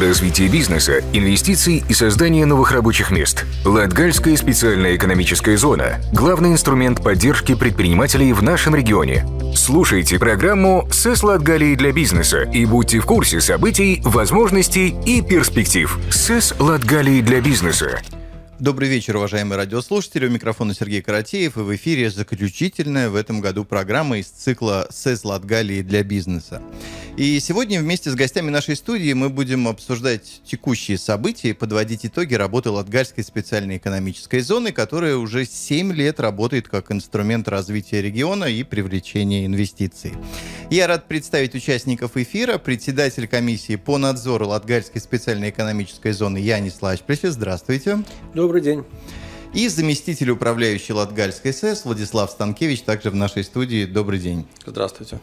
развитие бизнеса, инвестиций и создание новых рабочих мест. Латгальская специальная экономическая зона – главный инструмент поддержки предпринимателей в нашем регионе. Слушайте программу «СЭС Латгалии для бизнеса» и будьте в курсе событий, возможностей и перспектив. «СЭС Латгалии для бизнеса» Добрый вечер, уважаемые радиослушатели. У микрофона Сергей Каратеев. И в эфире заключительная в этом году программа из цикла «СЭС Латгалии для бизнеса». И сегодня вместе с гостями нашей студии мы будем обсуждать текущие события и подводить итоги работы Латгальской специальной экономической зоны, которая уже 7 лет работает как инструмент развития региона и привлечения инвестиций. Я рад представить участников эфира, председатель комиссии по надзору Латгальской специальной экономической зоны Янис Лачплесе. Здравствуйте. Добрый день. И заместитель управляющей Латгальской СЭС Владислав Станкевич также в нашей студии. Добрый день. Здравствуйте.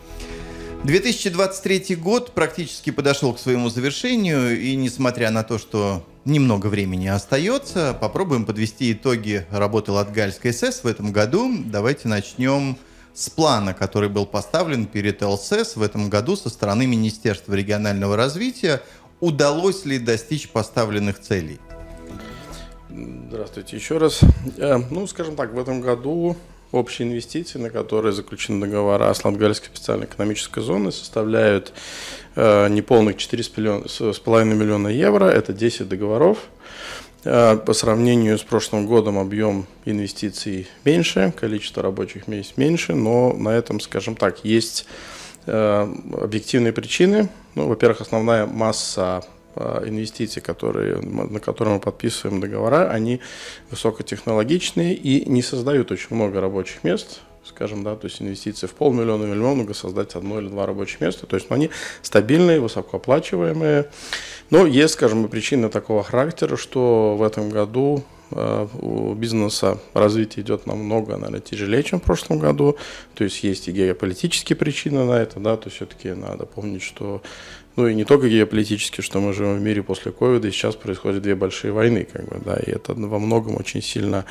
2023 год практически подошел к своему завершению, и несмотря на то, что немного времени остается, попробуем подвести итоги работы Латгальской СС в этом году. Давайте начнем с плана, который был поставлен перед ЛСС в этом году со стороны Министерства регионального развития. Удалось ли достичь поставленных целей? Здравствуйте еще раз. Э, ну, скажем так, в этом году Общие инвестиции, на которые заключены договора с Латгальской специальной экономической зоной, составляют э, неполных 4,5 миллиона евро. Это 10 договоров. Э, по сравнению с прошлым годом объем инвестиций меньше, количество рабочих мест меньше, но на этом, скажем так, есть объективные причины. Ну, во-первых, основная масса инвестиций, которые, на которые мы подписываем договора, они высокотехнологичные и не создают очень много рабочих мест, скажем, да, то есть инвестиции в полмиллиона или много создать одно или два рабочих места, то есть ну, они стабильные, высокооплачиваемые, но есть, скажем, и причины такого характера, что в этом году э, у бизнеса развитие идет намного, наверное, тяжелее, чем в прошлом году. То есть есть и геополитические причины на это, да, то есть все-таки надо помнить, что ну и не только геополитически, что мы живем в мире после ковида, и сейчас происходят две большие войны, как бы, да, и это во многом очень сильно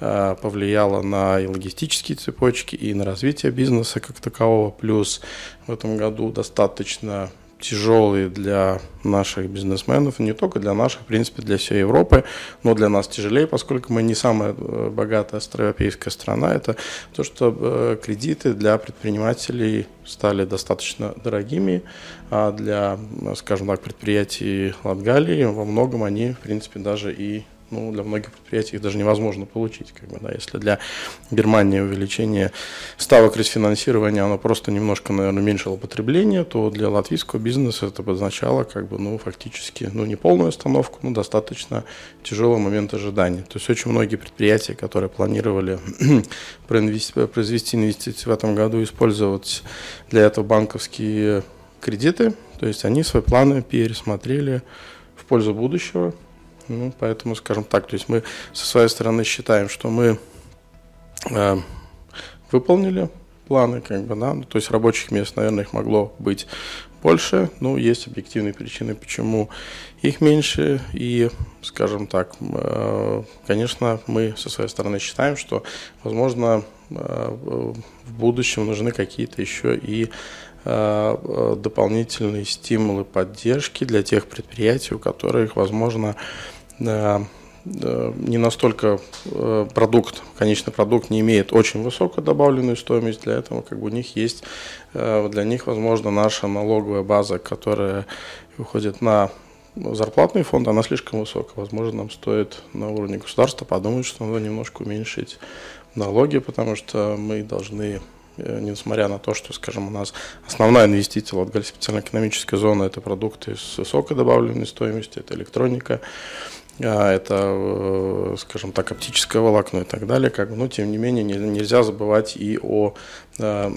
э, повлияло на и логистические цепочки, и на развитие бизнеса как такового. Плюс в этом году достаточно тяжелый для наших бизнесменов, не только для наших, в принципе, для всей Европы, но для нас тяжелее, поскольку мы не самая э, богатая европейская страна. Это то, что э, кредиты для предпринимателей стали достаточно дорогими, а для, скажем так, предприятий Латгалии во многом они, в принципе, даже и ну, для многих предприятий их даже невозможно получить. Как бы, да. Если для Германии увеличение ставок рефинансирования, оно просто немножко, наверное, уменьшило потребление, то для латвийского бизнеса это означало как бы, ну, фактически, ну, не полную остановку, но достаточно тяжелый момент ожидания. То есть очень многие предприятия, которые планировали произвести инвестиции в этом году, использовать для этого банковские кредиты, то есть они свои планы пересмотрели в пользу будущего, ну, поэтому, скажем так, то есть мы со своей стороны считаем, что мы э, выполнили планы, как бы, да, ну, то есть рабочих мест, наверное, их могло быть больше, но есть объективные причины, почему их меньше, и, скажем так, э, конечно, мы со своей стороны считаем, что, возможно, э, в будущем нужны какие-то еще и дополнительные стимулы поддержки для тех предприятий, у которых, возможно, не настолько э, продукт, конечный продукт не имеет очень высокую добавленную стоимость, для этого как бы у них есть, э, для них, возможно, наша налоговая база, которая выходит на зарплатный фонд, она слишком высокая. Возможно, нам стоит на уровне государства подумать, что надо немножко уменьшить налоги, потому что мы должны э, несмотря на то, что, скажем, у нас основная инвестиция в Латгалии специальной экономической зоны – это продукты с высокой добавленной стоимостью, это электроника, а, это, э, скажем так, оптическое волокно и так далее, как, но тем не менее нельзя забывать и о э,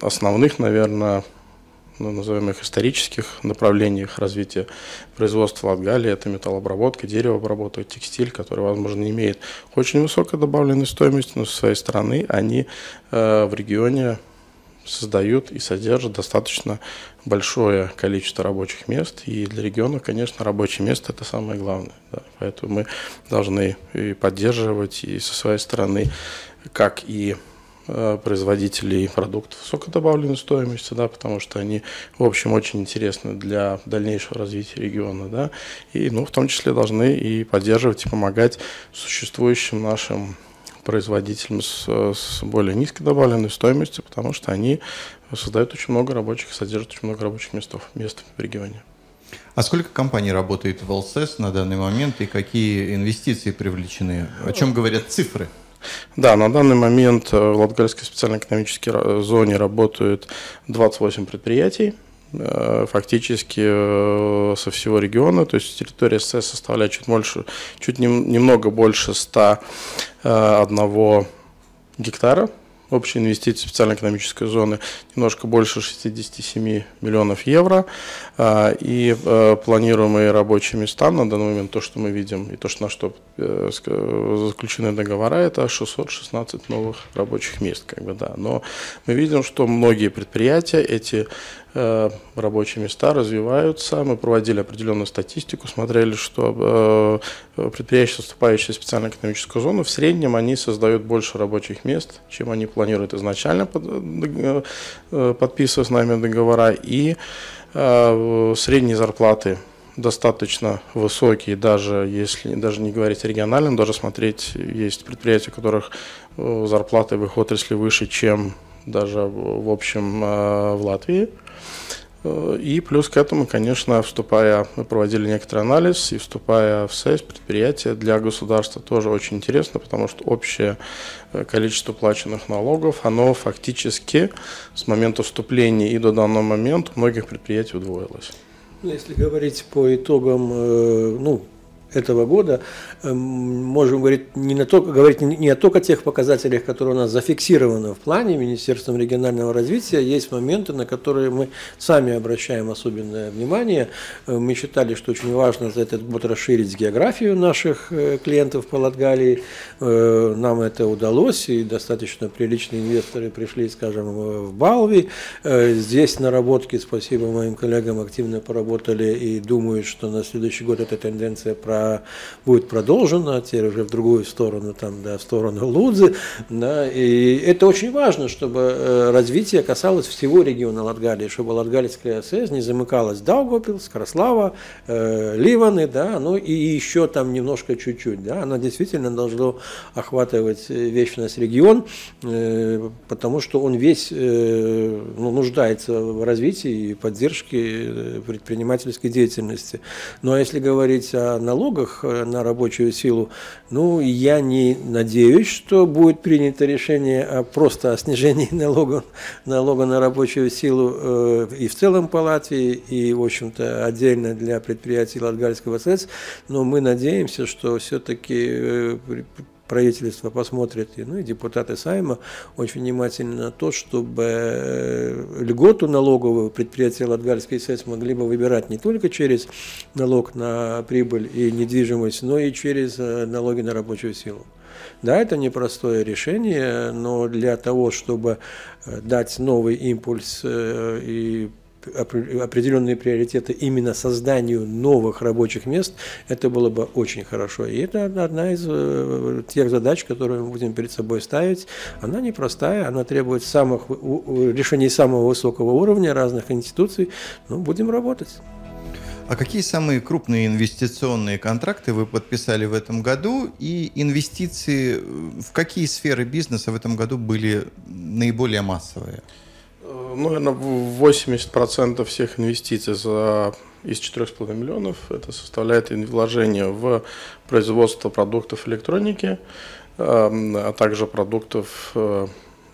основных, наверное, ну, назовем их исторических направлениях развития производства Латгалии. Это металлообработка, деревообработка, текстиль, который, возможно, имеет очень высокой добавленной стоимости, но со своей стороны они э, в регионе создают и содержат достаточно большое количество рабочих мест. И для региона, конечно, рабочее место – это самое главное. Да. Поэтому мы должны и поддерживать и со своей стороны, как и производителей продуктов высокой добавленной стоимости, да, потому что они, в общем, очень интересны для дальнейшего развития региона, да, и, ну, в том числе должны и поддерживать, и помогать существующим нашим производителям с, с более низкой добавленной стоимостью, потому что они создают очень много рабочих, содержат очень много рабочих мест, мест в регионе. А сколько компаний работает в ЛСС на данный момент и какие инвестиции привлечены? О чем говорят цифры? Да, на данный момент в Латгальской специальной экономической зоне работают 28 предприятий, э, фактически э, со всего региона, то есть территория СС составляет чуть больше, чуть немного больше 101 гектара, Общие инвестиции специальной экономической зоны немножко больше 67 миллионов евро. А, и э, планируемые рабочие места на данный момент, то, что мы видим, и то, что на что э, заключены договора, это 616 новых рабочих мест. Как бы, да. Но мы видим, что многие предприятия эти рабочие места развиваются. Мы проводили определенную статистику, смотрели, что э, предприятия, вступающие в специальную экономическую зону, в среднем они создают больше рабочих мест, чем они планируют изначально, э, подписывая с нами договора. И средние зарплаты достаточно высокие, даже если даже не говорить о региональном, даже смотреть, есть предприятия, у которых зарплаты в их отрасли выше, чем даже в общем в Латвии. И плюс к этому, конечно, вступая, мы проводили некоторый анализ, и вступая в СЭС, предприятие для государства тоже очень интересно, потому что общее э, количество плаченных налогов, оно фактически с момента вступления и до данного момента у многих предприятий удвоилось. Ну, если говорить по итогам, э, ну, этого года эм, можем говорить не, на то, говорить не о только тех показателях, которые у нас зафиксированы в плане Министерством регионального развития. Есть моменты, на которые мы сами обращаем особенное внимание. Э, мы считали, что очень важно за этот год расширить географию наших э, клиентов по Латгалии. Э, нам это удалось, и достаточно приличные инвесторы пришли, скажем, в Балви. Здесь наработки, спасибо моим коллегам, активно поработали и думают, что на следующий год эта тенденция про будет продолжена, теперь уже в другую сторону, там, да, в сторону Лудзы. Да, и это очень важно, чтобы э, развитие касалось всего региона Латгалии, чтобы Латгалийская АСС не замыкалась Даугавпилс, Краслава, э, Ливаны, да, ну и еще там немножко чуть-чуть. Да, она действительно должна охватывать э, весь наш регион, э, потому что он весь э, ну, нуждается в развитии и поддержке э, предпринимательской деятельности. Ну а если говорить о налогах, налогах э, на рабочую силу, ну, я не надеюсь, что будет принято решение о просто о снижении налога, налога на рабочую силу э, и в целом по Латвии, и, в общем-то, отдельно для предприятий Латгальского СЭС, но мы надеемся, что все-таки э, правительство посмотрит, ну и депутаты Сайма очень внимательно на то, чтобы э, льготу налоговую предприятия Латгальской СЭС могли бы выбирать не только через налог на прибыль и недвижимость, но и через э, налоги на рабочую силу. Да, это непростое решение, но для того, чтобы э, дать новый импульс и определенные приоритеты именно созданию новых рабочих мест, это было бы очень хорошо. И это одна из э, тех задач, которые мы будем перед собой ставить. Она непростая, она требует самых, решений самого высокого уровня разных институций, но будем работать. А какие самые крупные инвестиционные контракты вы подписали в этом году? И инвестиции в какие сферы бизнеса в этом году были наиболее массовые? Ну, наверное, 80% всех инвестиций за из 4,5 миллионов это составляет вложение в производство продуктов электроники, эм, а также продуктов э,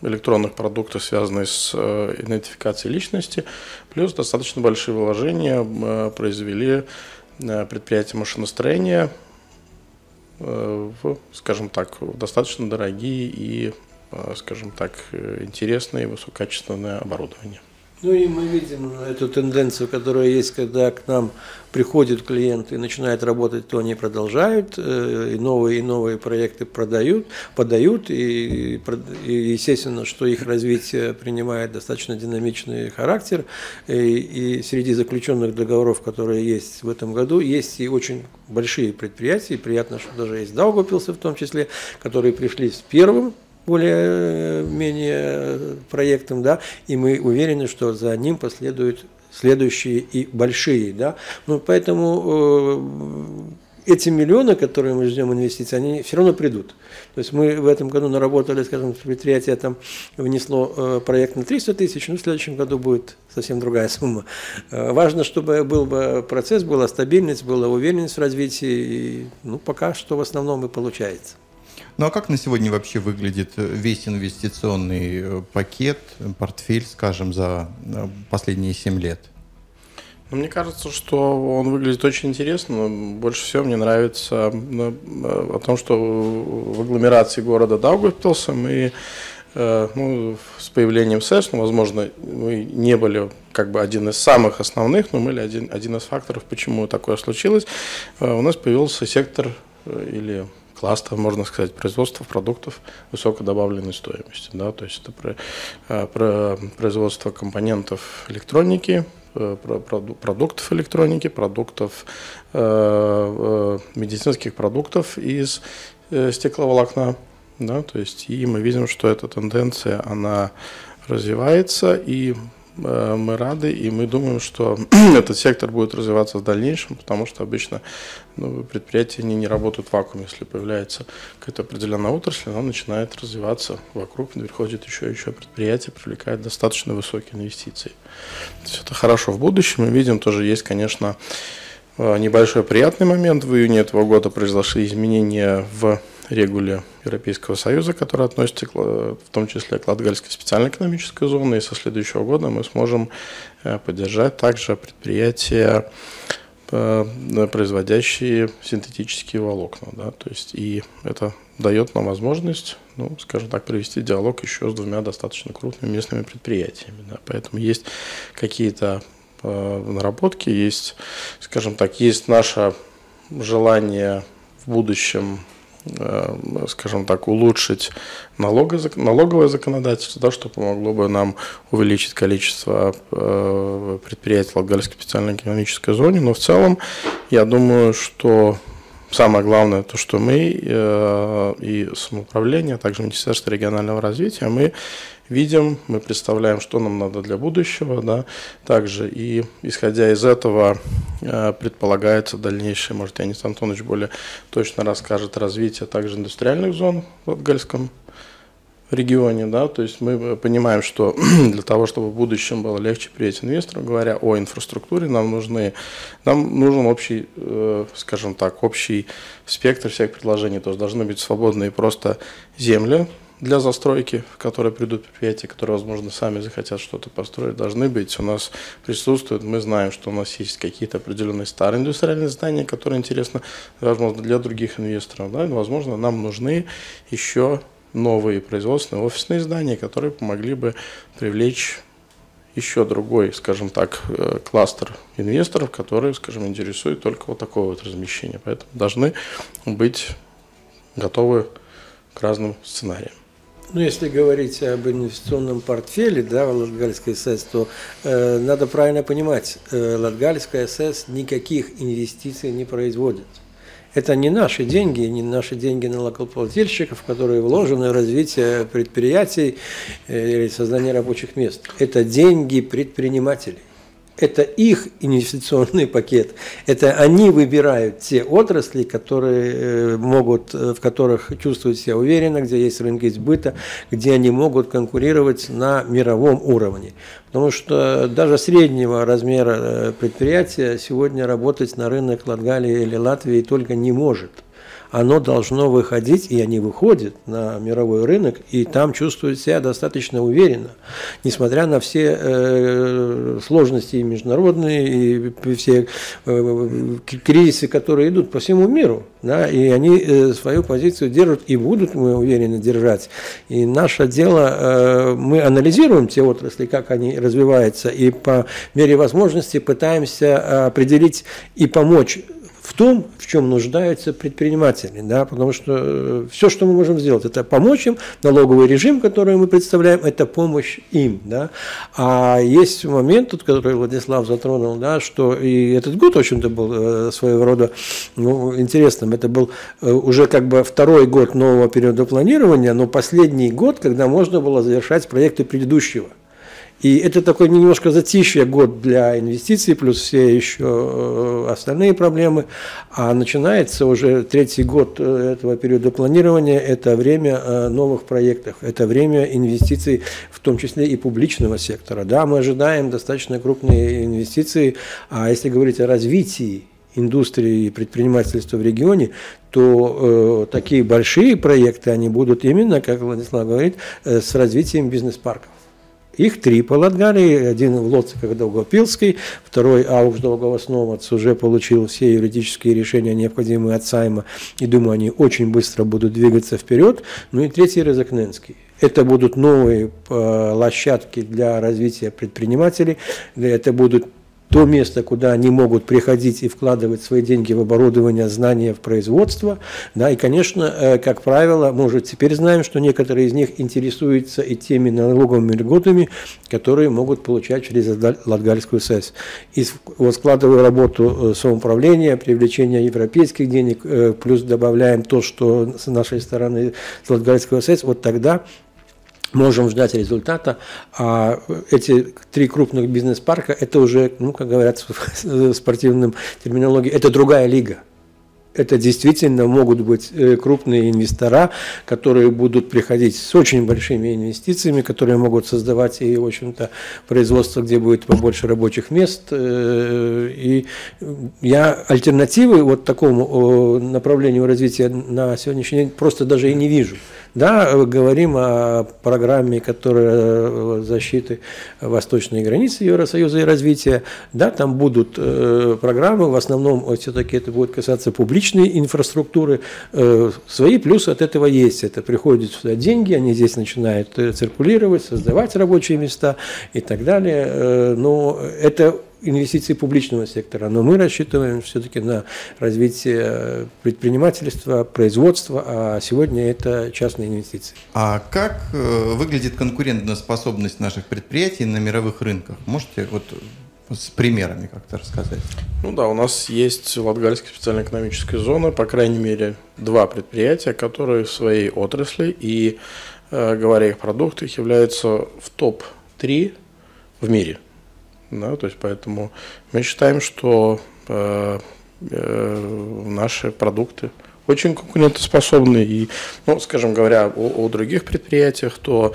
электронных продуктов, связанных с э, идентификацией личности, плюс достаточно большие вложения э, произвели предприятия машиностроения в, скажем так, достаточно дорогие и Э, скажем так, э, интересное и высококачественное оборудование. Ну и мы видим эту тенденцию, которая есть, когда к нам приходят клиенты и начинают работать, то они продолжают, э, и новые и новые проекты продают, подают, и, и естественно, что их развитие принимает достаточно динамичный характер. И, и среди заключенных договоров, которые есть в этом году, есть и очень большие предприятия, и приятно, что даже есть Даугапилсы в том числе, которые пришли с первым более-менее проектом, да, и мы уверены, что за ним последуют следующие и большие, да. Ну, поэтому эти миллионы, которые мы ждем инвестиций, они все равно придут. То есть мы в этом году наработали, скажем, предприятие там внесло э, проект на 300 тысяч, ну в следующем году будет совсем другая сумма. Э, важно, чтобы был бы процесс, была стабильность, была уверенность в развитии, и, ну пока что в основном и получается. Ну а как на сегодня вообще выглядит весь инвестиционный э, пакет, портфель, скажем, за последние 7 лет? Ну, мне кажется, что он выглядит очень интересно. Больше всего мне нравится о том, что в агломерации города Даугавпилса мы э, ну, с появлением СЭС, ну, возможно, мы не были как бы один из самых основных, но мы были один, один из факторов, почему такое случилось. Э, у нас появился сектор или кластер, можно сказать, производства продуктов высокой добавленной стоимости. Да? То есть это про, про производство компонентов электроники, Э, продуктов электроники, продуктов, э, э, медицинских продуктов из стекловолокна. Да, то есть и мы видим, что эта тенденция, она развивается, и Э, мы рады, и мы думаем, что этот сектор будет развиваться в дальнейшем, потому что обычно ну, предприятия не, не работают в вакууме. Если появляется какая-то определенная отрасль, она начинает развиваться вокруг, приходит еще и еще предприятие, привлекает достаточно высокие инвестиции. То есть это хорошо в будущем. Мы видим, тоже есть, конечно, э, небольшой приятный момент. В июне этого года произошли изменения в регуле Европейского Союза, который относится в том числе к Латгальской специальной экономической зоне, и со следующего года мы сможем э, поддержать также предприятия, э, производящие синтетические волокна. Да, то есть и это дает нам возможность, ну, скажем так, провести диалог еще с двумя достаточно крупными местными предприятиями. Да. Поэтому есть какие-то э, наработки, есть, скажем так, есть наше желание в будущем Э, скажем так, улучшить налоговое законодательство, да, что помогло бы нам увеличить количество э, предприятий в Латгальской специальной экономической зоне. Но в целом, я думаю, что самое главное, то, что мы э, и самоуправление, а также Министерство регионального развития, мы видим, мы представляем, что нам надо для будущего, да, также и исходя из этого э, предполагается дальнейшее, может, Янис Антонович более точно расскажет, развитие также индустриальных зон в Латгальском регионе, да, то есть мы понимаем, что для того, чтобы в будущем было легче приехать инвестору, говоря о инфраструктуре, нам нужны, нам нужен общий, э, скажем так, общий спектр всех предложений, то есть должны быть свободные просто земли, для застройки, которые придут предприятия, которые, возможно, сами захотят что-то построить, должны быть. У нас присутствуют, мы знаем, что у нас есть какие-то определенные старые индустриальные здания, которые интересны, возможно, для других инвесторов. Да? Возможно, нам нужны еще новые производственные офисные здания, которые помогли бы привлечь еще другой, скажем так, э, кластер инвесторов, которые, скажем, интересуют только вот такого вот размещения. Поэтому должны быть готовы к разным сценариям. Ну, если говорить об инвестиционном портфеле, да, в Латгальской СС, то э, надо правильно понимать, э, Латгальская СС никаких инвестиций не производит. Это не наши деньги, не наши деньги налогоплательщиков, которые вложены в развитие предприятий э, или создание рабочих мест. Это деньги предпринимателей. Это их инвестиционный пакет. Это они выбирают те отрасли, которые э, могут, э, в которых чувствуют себя уверенно, где есть рынки сбыта, где они могут конкурировать на мировом уровне. Потому что даже среднего размера э, предприятия сегодня работать на рынок Латгалии или Латвии только не может оно должно выходить, и они выходят на мировой рынок, и там чувствуют себя достаточно уверенно, несмотря на все э, сложности международные, и все э, кризисы, которые идут по всему миру. Да, и они э, свою позицию держат и будут, мы уверены, держать. И наше дело, э, мы анализируем те отрасли, как они развиваются, и по мере возможности пытаемся определить и помочь в том, в чем нуждаются предприниматели, да, потому что э, все, что мы можем сделать, это помочь им, налоговый режим, который мы представляем, это помощь им, да, а есть момент, тут, который Владислав затронул, да, что и этот год, в общем-то, был э, своего рода ну, интересным, это был э, уже как бы второй год нового периода планирования, но последний год, когда можно было завершать проекты предыдущего – и это такой немножко затишье год для инвестиций, плюс все еще э, остальные проблемы. А начинается уже третий год э, этого периода планирования, это время э, новых проектов, это время инвестиций, в том числе и публичного сектора. Да, мы ожидаем достаточно крупные инвестиции, а если говорить о развитии индустрии и предпринимательства в регионе, то э, такие большие проекты, они будут именно, как Владислав говорит, э, с развитием бизнес-парков. Их три по Латгалии, один в Лоциках Долгопилский, второй Ауш Долговосновац уже получил все юридические решения, необходимые от Сайма, и думаю, они очень быстро будут двигаться вперед. Ну и третий Резакненский. Это будут новые э, площадки для развития предпринимателей, это будут то место, куда они могут приходить и вкладывать свои деньги в оборудование, знания, в производство. Да, и, конечно, э, как правило, мы уже теперь знаем, что некоторые из них интересуются и теми налоговыми льготами, которые могут получать через Латгальскую СЭС. И вот складывая работу э, самоуправления, привлечение европейских денег, э, плюс добавляем то, что с нашей стороны с Латгальского СЭС, вот тогда можем ждать результата. А эти три крупных бизнес-парка, это уже, ну, как говорят в спортивном терминологии, это другая лига это действительно могут быть э, крупные инвестора, которые будут приходить с очень большими инвестициями, которые могут создавать и, в общем-то, производство, где будет побольше рабочих мест. Э, и я альтернативы вот такому направлению развития на сегодняшний день просто даже и не вижу. Да, говорим о программе, которая э, защиты восточной границы Евросоюза и развития. Да, там будут программы, в основном все-таки это будет касаться публичных личной инфраструктуры. Э, свои плюсы от этого есть. Это приходят сюда деньги, они здесь начинают э, циркулировать, создавать рабочие места и так далее. Э, но это инвестиции публичного сектора, но мы рассчитываем все-таки на развитие предпринимательства, производства, а сегодня это частные инвестиции. А как выглядит конкурентоспособность наших предприятий на мировых рынках? Можете вот с примерами как-то рассказать? Ну да, у нас есть Латгальская специальная экономическая зона, по крайней мере, два предприятия, которые в своей отрасли и, э, говоря о их продуктах, являются в топ-3 в мире. Да, то есть поэтому мы считаем, что э, э, наши продукты очень конкурентоспособны. И, ну, скажем, говоря о, о других предприятиях, то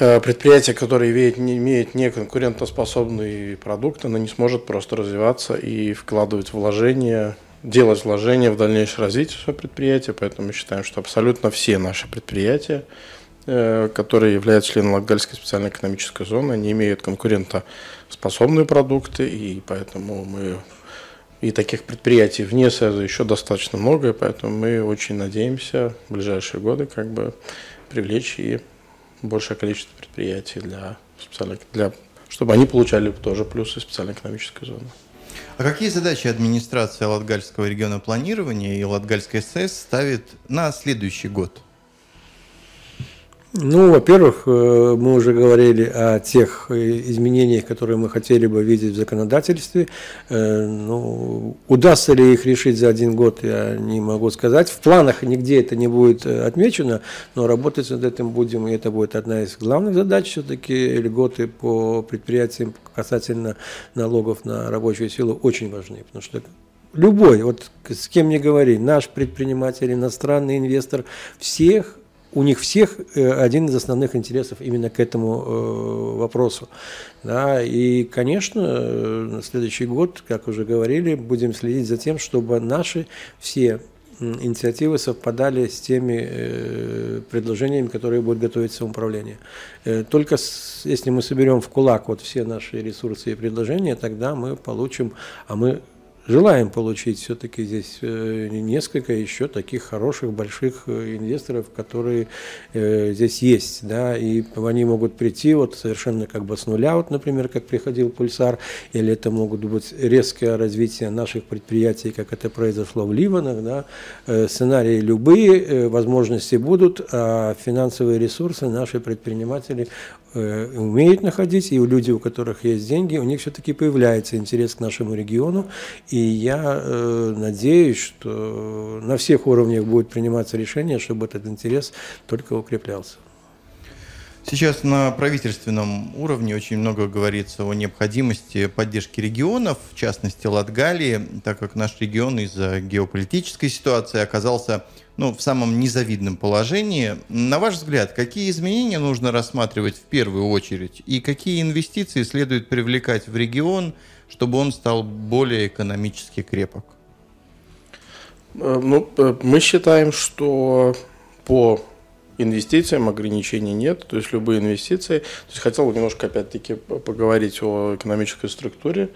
Э, предприятие, которое имеет, не имеет неконкурентоспособный продукт, оно не сможет просто развиваться и вкладывать вложения, делать вложения в дальнейшее развитие своего предприятия. Поэтому мы считаем, что абсолютно все наши предприятия, которые являются членами Латгальской специальной экономической зоны, они имеют конкурентоспособные продукты, и поэтому мы и таких предприятий вне Союза еще достаточно много, и поэтому мы очень надеемся в ближайшие годы как бы привлечь и большее количество предприятий для для, чтобы они получали тоже плюсы специальной экономической зоны. А какие задачи администрация Латгальского региона планирования и Латгальской СС ставит на следующий год? Ну, во-первых, э, мы уже говорили о тех э, изменениях, которые мы хотели бы видеть в законодательстве. Э, ну, удастся ли их решить за один год, я не могу сказать. В планах нигде это не будет отмечено, но работать над этим будем, и это будет одна из главных задач. Все-таки льготы по предприятиям касательно налогов на рабочую силу очень важны, потому что любой, вот с кем не говори, наш предприниматель, иностранный инвестор, всех у них всех э, один из основных интересов именно к этому э, вопросу. Да, и, конечно, э, на следующий год, как уже говорили, будем следить за тем, чтобы наши все инициативы совпадали с теми предложениями, которые будет готовить самоуправление. Только если мы соберем в кулак вот все наши ресурсы и предложения, тогда мы получим, а мы желаем получить все-таки здесь э, несколько еще таких хороших больших э, инвесторов, которые э, здесь есть, да, и они могут прийти вот совершенно как бы с нуля, вот, например, как приходил Пульсар, или это могут быть резкое развитие наших предприятий, как это произошло в Ливанах, да, сценарии любые, возможности будут, а финансовые ресурсы наши предприниматели умеют находить, и у людей, у которых есть деньги, у них все-таки появляется интерес к нашему региону, и я э, надеюсь, что на всех уровнях будет приниматься решение, чтобы этот интерес только укреплялся. Сейчас на правительственном уровне очень много говорится о необходимости поддержки регионов, в частности Латгалии, так как наш регион из-за геополитической ситуации оказался ну, в самом незавидном положении. На ваш взгляд, какие изменения нужно рассматривать в первую очередь и какие инвестиции следует привлекать в регион, чтобы он стал более экономически крепок? Э, ну, э, мы считаем, что по инвестициям ограничений нет, то есть любые инвестиции. То есть хотел бы немножко опять-таки поговорить о экономической структуре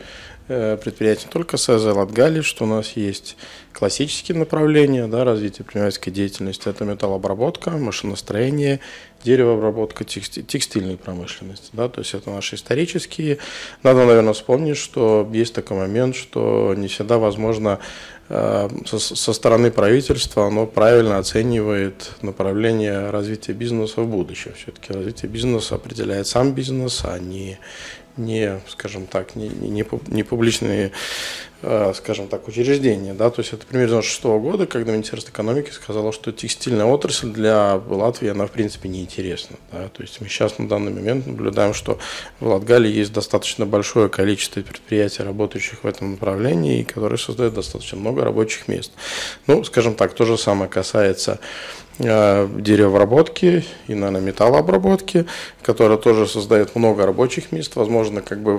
э, предприятий, не только СЭЗ Латгали, что у нас есть классические направления да, развития предпринимательской деятельности. Это металлообработка, машиностроение, деревообработка, текстильная промышленность. Да, то есть это наши исторические. Надо, наверное, вспомнить, что есть такой момент, что не всегда возможно со, со стороны правительства оно правильно оценивает направление развития бизнеса в будущем. Все-таки развитие бизнеса определяет сам бизнес, а не не, скажем так, не, не, не публичные, э, скажем так, учреждения. Да? То есть это примерно 96 года, когда Министерство экономики сказало, что текстильная отрасль для Латвии, она в принципе неинтересна. Да? То есть мы сейчас на данный момент наблюдаем, что в Латгалии есть достаточно большое количество предприятий, работающих в этом направлении, и которые создают достаточно много рабочих мест. Ну, скажем так, то же самое касается деревообработки и нанометаллообработки, которая тоже создает много рабочих мест. Возможно, как бы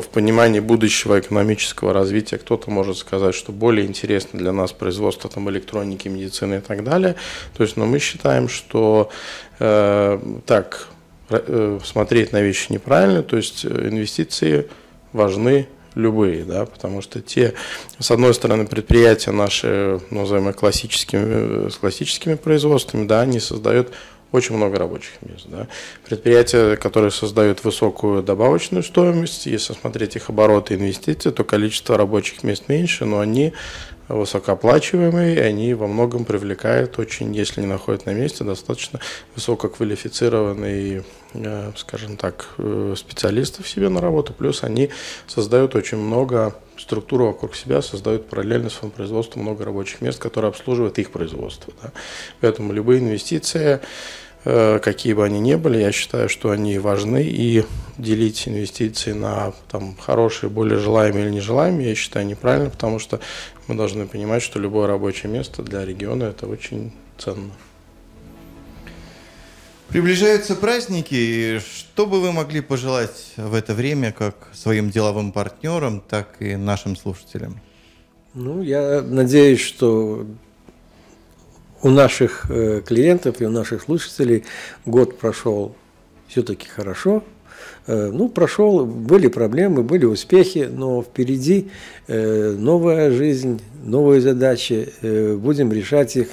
в понимании будущего экономического развития кто-то может сказать, что более интересно для нас производство там, электроники, медицины и так далее. То есть, но мы считаем, что э, так э, смотреть на вещи неправильно, то есть э, инвестиции важны любые, да, потому что те, с одной стороны, предприятия наши, назовем их классическими, с классическими производствами, да, они создают очень много рабочих мест. Да. Предприятия, которые создают высокую добавочную стоимость, если смотреть их обороты инвестиции, то количество рабочих мест меньше, но они высокооплачиваемые, и они во многом привлекают очень, если не находят на месте, достаточно высококвалифицированные, э, скажем так, э, специалистов себе на работу, плюс они создают очень много структуру вокруг себя, создают параллельно своему производству много рабочих мест, которые обслуживают их производство. Да. Поэтому любые инвестиции, какие бы они ни были, я считаю, что они важны, и делить инвестиции на там, хорошие, более желаемые или нежелаемые, я считаю неправильно, потому что мы должны понимать, что любое рабочее место для региона – это очень ценно. Приближаются праздники. Что бы вы могли пожелать в это время как своим деловым партнерам, так и нашим слушателям? Ну, я надеюсь, что у наших э, клиентов и у наших слушателей год прошел все-таки хорошо, ну, прошел, были проблемы, были успехи, но впереди э, новая жизнь, новые задачи, э, будем решать их.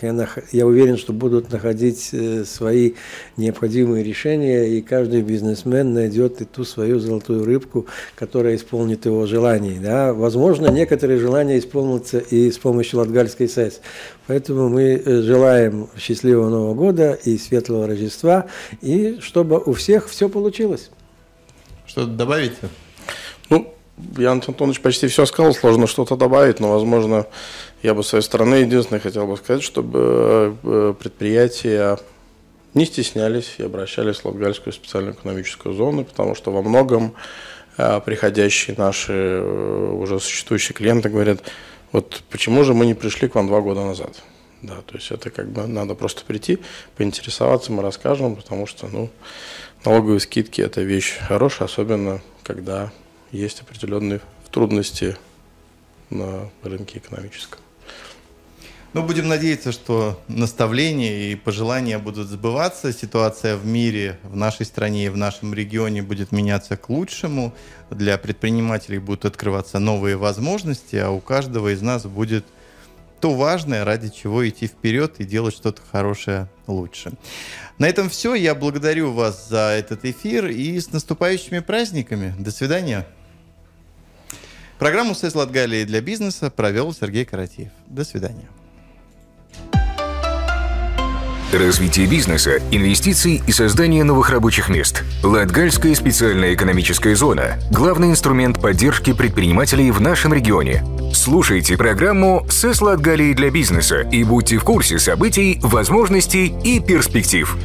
Я, уверен, что будут находить свои необходимые решения, и каждый бизнесмен найдет и ту свою золотую рыбку, которая исполнит его желания. Да? Возможно, некоторые желания исполнятся и с помощью Латгальской СЭС. Поэтому мы желаем счастливого Нового года и светлого Рождества, и чтобы у всех все получилось. Что-то добавить? Ну, Ян Антонович почти все сказал, сложно что-то добавить, но, возможно, я бы с своей стороны единственное хотел бы сказать, чтобы э, предприятия не стеснялись и обращались в Латгальскую специальную экономическую зону, потому что во многом э, приходящие наши э, уже существующие клиенты говорят, вот почему же мы не пришли к вам два года назад? Да, то есть это как бы надо просто прийти, поинтересоваться, мы расскажем, потому что, ну, Налоговые скидки – это вещь хорошая, особенно когда есть определенные трудности на рынке экономическом. Ну, будем надеяться, что наставления и пожелания будут сбываться. Ситуация в мире, в нашей стране и в нашем регионе будет меняться к лучшему. Для предпринимателей будут открываться новые возможности, а у каждого из нас будет то важное, ради чего идти вперед и делать что-то хорошее лучше. На этом все. Я благодарю вас за этот эфир и с наступающими праздниками. До свидания. Программу «СЭС Латгалии» для бизнеса провел Сергей Каратеев. До свидания. Развитие бизнеса, инвестиций и создание новых рабочих мест. Латгальская специальная экономическая зона – главный инструмент поддержки предпринимателей в нашем регионе. Слушайте программу «СЭС Латгалии для бизнеса» и будьте в курсе событий, возможностей и перспектив.